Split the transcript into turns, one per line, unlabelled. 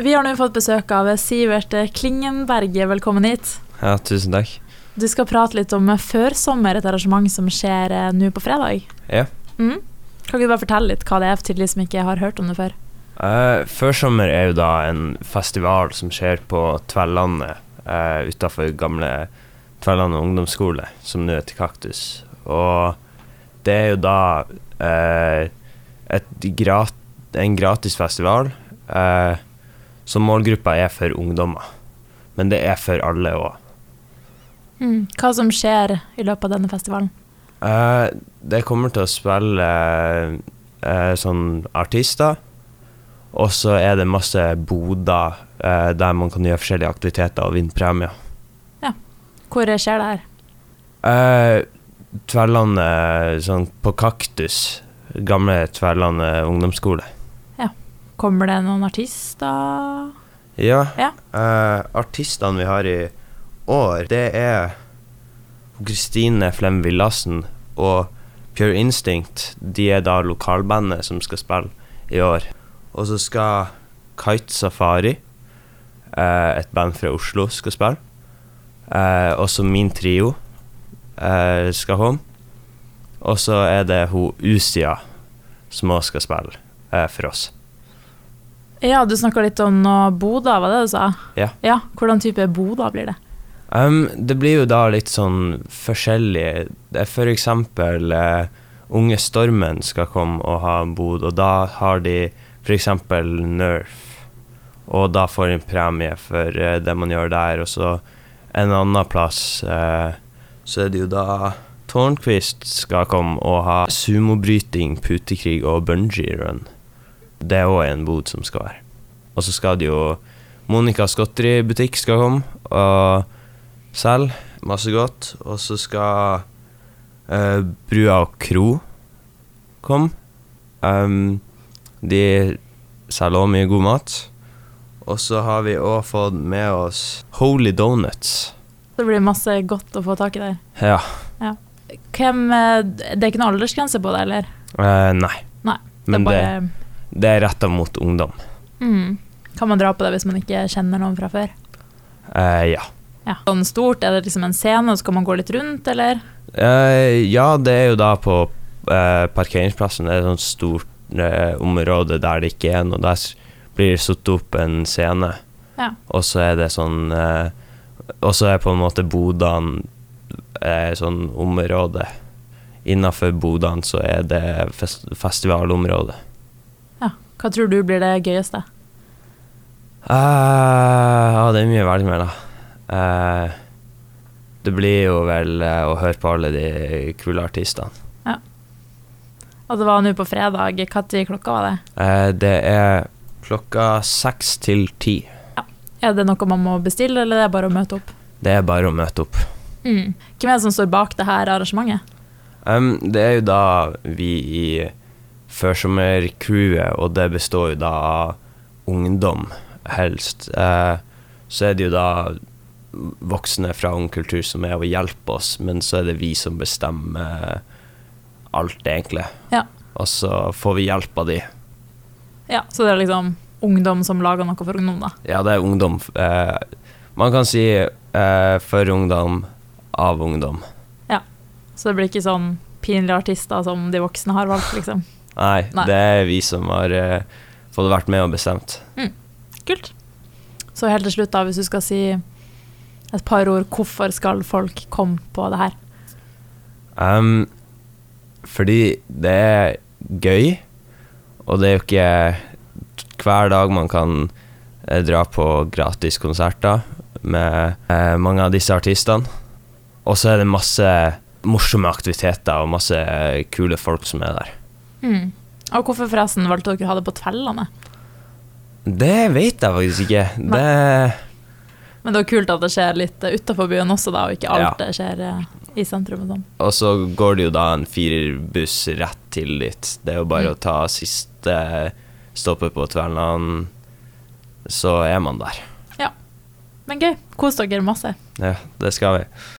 Vi har nå fått besøk av Sivert Klingenberg. Velkommen hit.
Ja, tusen takk.
Du skal prate litt om Førsommer, et arrangement som skjer eh, nå på fredag.
Ja.
Mm. Kan ikke du bare fortelle litt hva det er til de som ikke har hørt om det før?
Uh, Førsommer er jo da en festival som skjer på Tverlandet, uh, utafor gamle Tverlandet ungdomsskole, som nå heter Kaktus. Og det er jo da uh, grat en gratis festival. Uh, så målgruppa er for ungdommer. Men det er for alle òg.
Mm. Hva som skjer i løpet av denne festivalen?
Uh, det kommer til å spille uh, sånn artister. Og så er det masse boder uh, der man kan gjøre forskjellige aktiviteter og vinne premier.
Ja. Hvor skjer det her?
Tverlandet sånn på Kaktus. Gamle Tverlandet ungdomsskole.
Kommer det noen artister?
Ja.
ja.
artistene vi har i år, det er Kristine Flem Villassen og Pure Instinct. De er da lokalbandet som skal spille i år. Og så skal Kite Safari, uh, et band fra Oslo, skal spille. Uh, og så min trio eh, skal home. Og så er det hun Usia som òg skal spille eh, for oss.
Ja, du snakka litt om noe da, var det du sa?
Ja.
ja. Hvordan type boder blir det?
Um, det blir jo da litt sånn forskjellig. For eksempel uh, Unge Stormen skal komme og ha en bod, og da har de eksempel Nerf. Og da får de en premie for uh, det man gjør der. Og så en annen plass uh, så er det jo da Tårnquist skal komme og ha sumobryting, putekrig og bungee run. Det er òg en bod som skal være. Og så skal det jo Monicas godteributikk skal komme. og selge Masse godt. Og så skal uh, Brua og Kro komme. Um, de selger òg mye god mat. Og så har vi òg fått med oss Holy Donuts.
Det blir masse godt å få tak i der.
Ja.
ja. Hvem, eh, det er ikke noen aldersgrense på det, eller?
Uh, nei.
nei.
Det Men bare... det, det, er retta mot ungdom.
Mm. Kan man dra på det hvis man ikke kjenner noen fra før?
Eh, ja.
Ja. Sånn stort, er det liksom en scene, og så kan man gå litt rundt, eller?
Eh, ja, det er jo da på eh, parkeringsplassen. Det er et sånt stort uh, område der det ikke er noe. Der blir det satt opp en scene,
ja.
og så er det sånn Og så er på en måte bodene sånn område. Innafor bodene så er det fest festivalområde.
Hva tror du blir det gøyeste?
ja, det er mye å velge med, da. Uh, det blir jo vel uh, å høre på alle de kule artistene.
Ja. Og det var nå på fredag. Når klokka var det?
Uh, det er klokka seks til ti.
Ja. Er det noe man må bestille, eller er det bare å møte opp?
Det er bare å møte opp.
Mm. Hvem er det som står bak det her arrangementet?
Um, det er jo da vi i førsommercrewet, og det består jo da av ungdom, helst. så er det jo da voksne fra Ung Kultur som er og hjelper oss, men så er det vi som bestemmer alt, egentlig.
Ja.
Og så får vi hjelp av de.
Ja, så det er liksom ungdom som lager noe for ungdom, da?
Ja, det er ungdom. Eh, man kan si eh, for ungdom, av ungdom.
Ja, så det blir ikke sånn pinlige artister som de voksne har valgt, liksom?
Nei, Nei. det er vi som har uh, fått vært med og bestemt.
Mm. Kult. Så helt til slutt, da, hvis du skal si et par ord. Hvorfor skal folk komme på det her?
Um, fordi det er gøy, og det er jo ikke hver dag man kan eh, dra på gratis konserter med eh, mange av disse artistene. Og så er det masse morsomme aktiviteter og masse kule folk som er der.
Mm. Og hvorfor forresten valgte dere å ha det på Tvellane?
Det vet jeg faktisk ikke. Det
men det var kult at det skjer litt utafor byen også, da, og ikke alt ja. skjer eh, i sentrum. Og sånn.
Og så går det jo da en firerbuss rett til dit. Det er jo bare mm. å ta siste stoppet på Tverland, så er man der.
Ja. Men gøy. Kos dere masse.
Ja, det skal vi.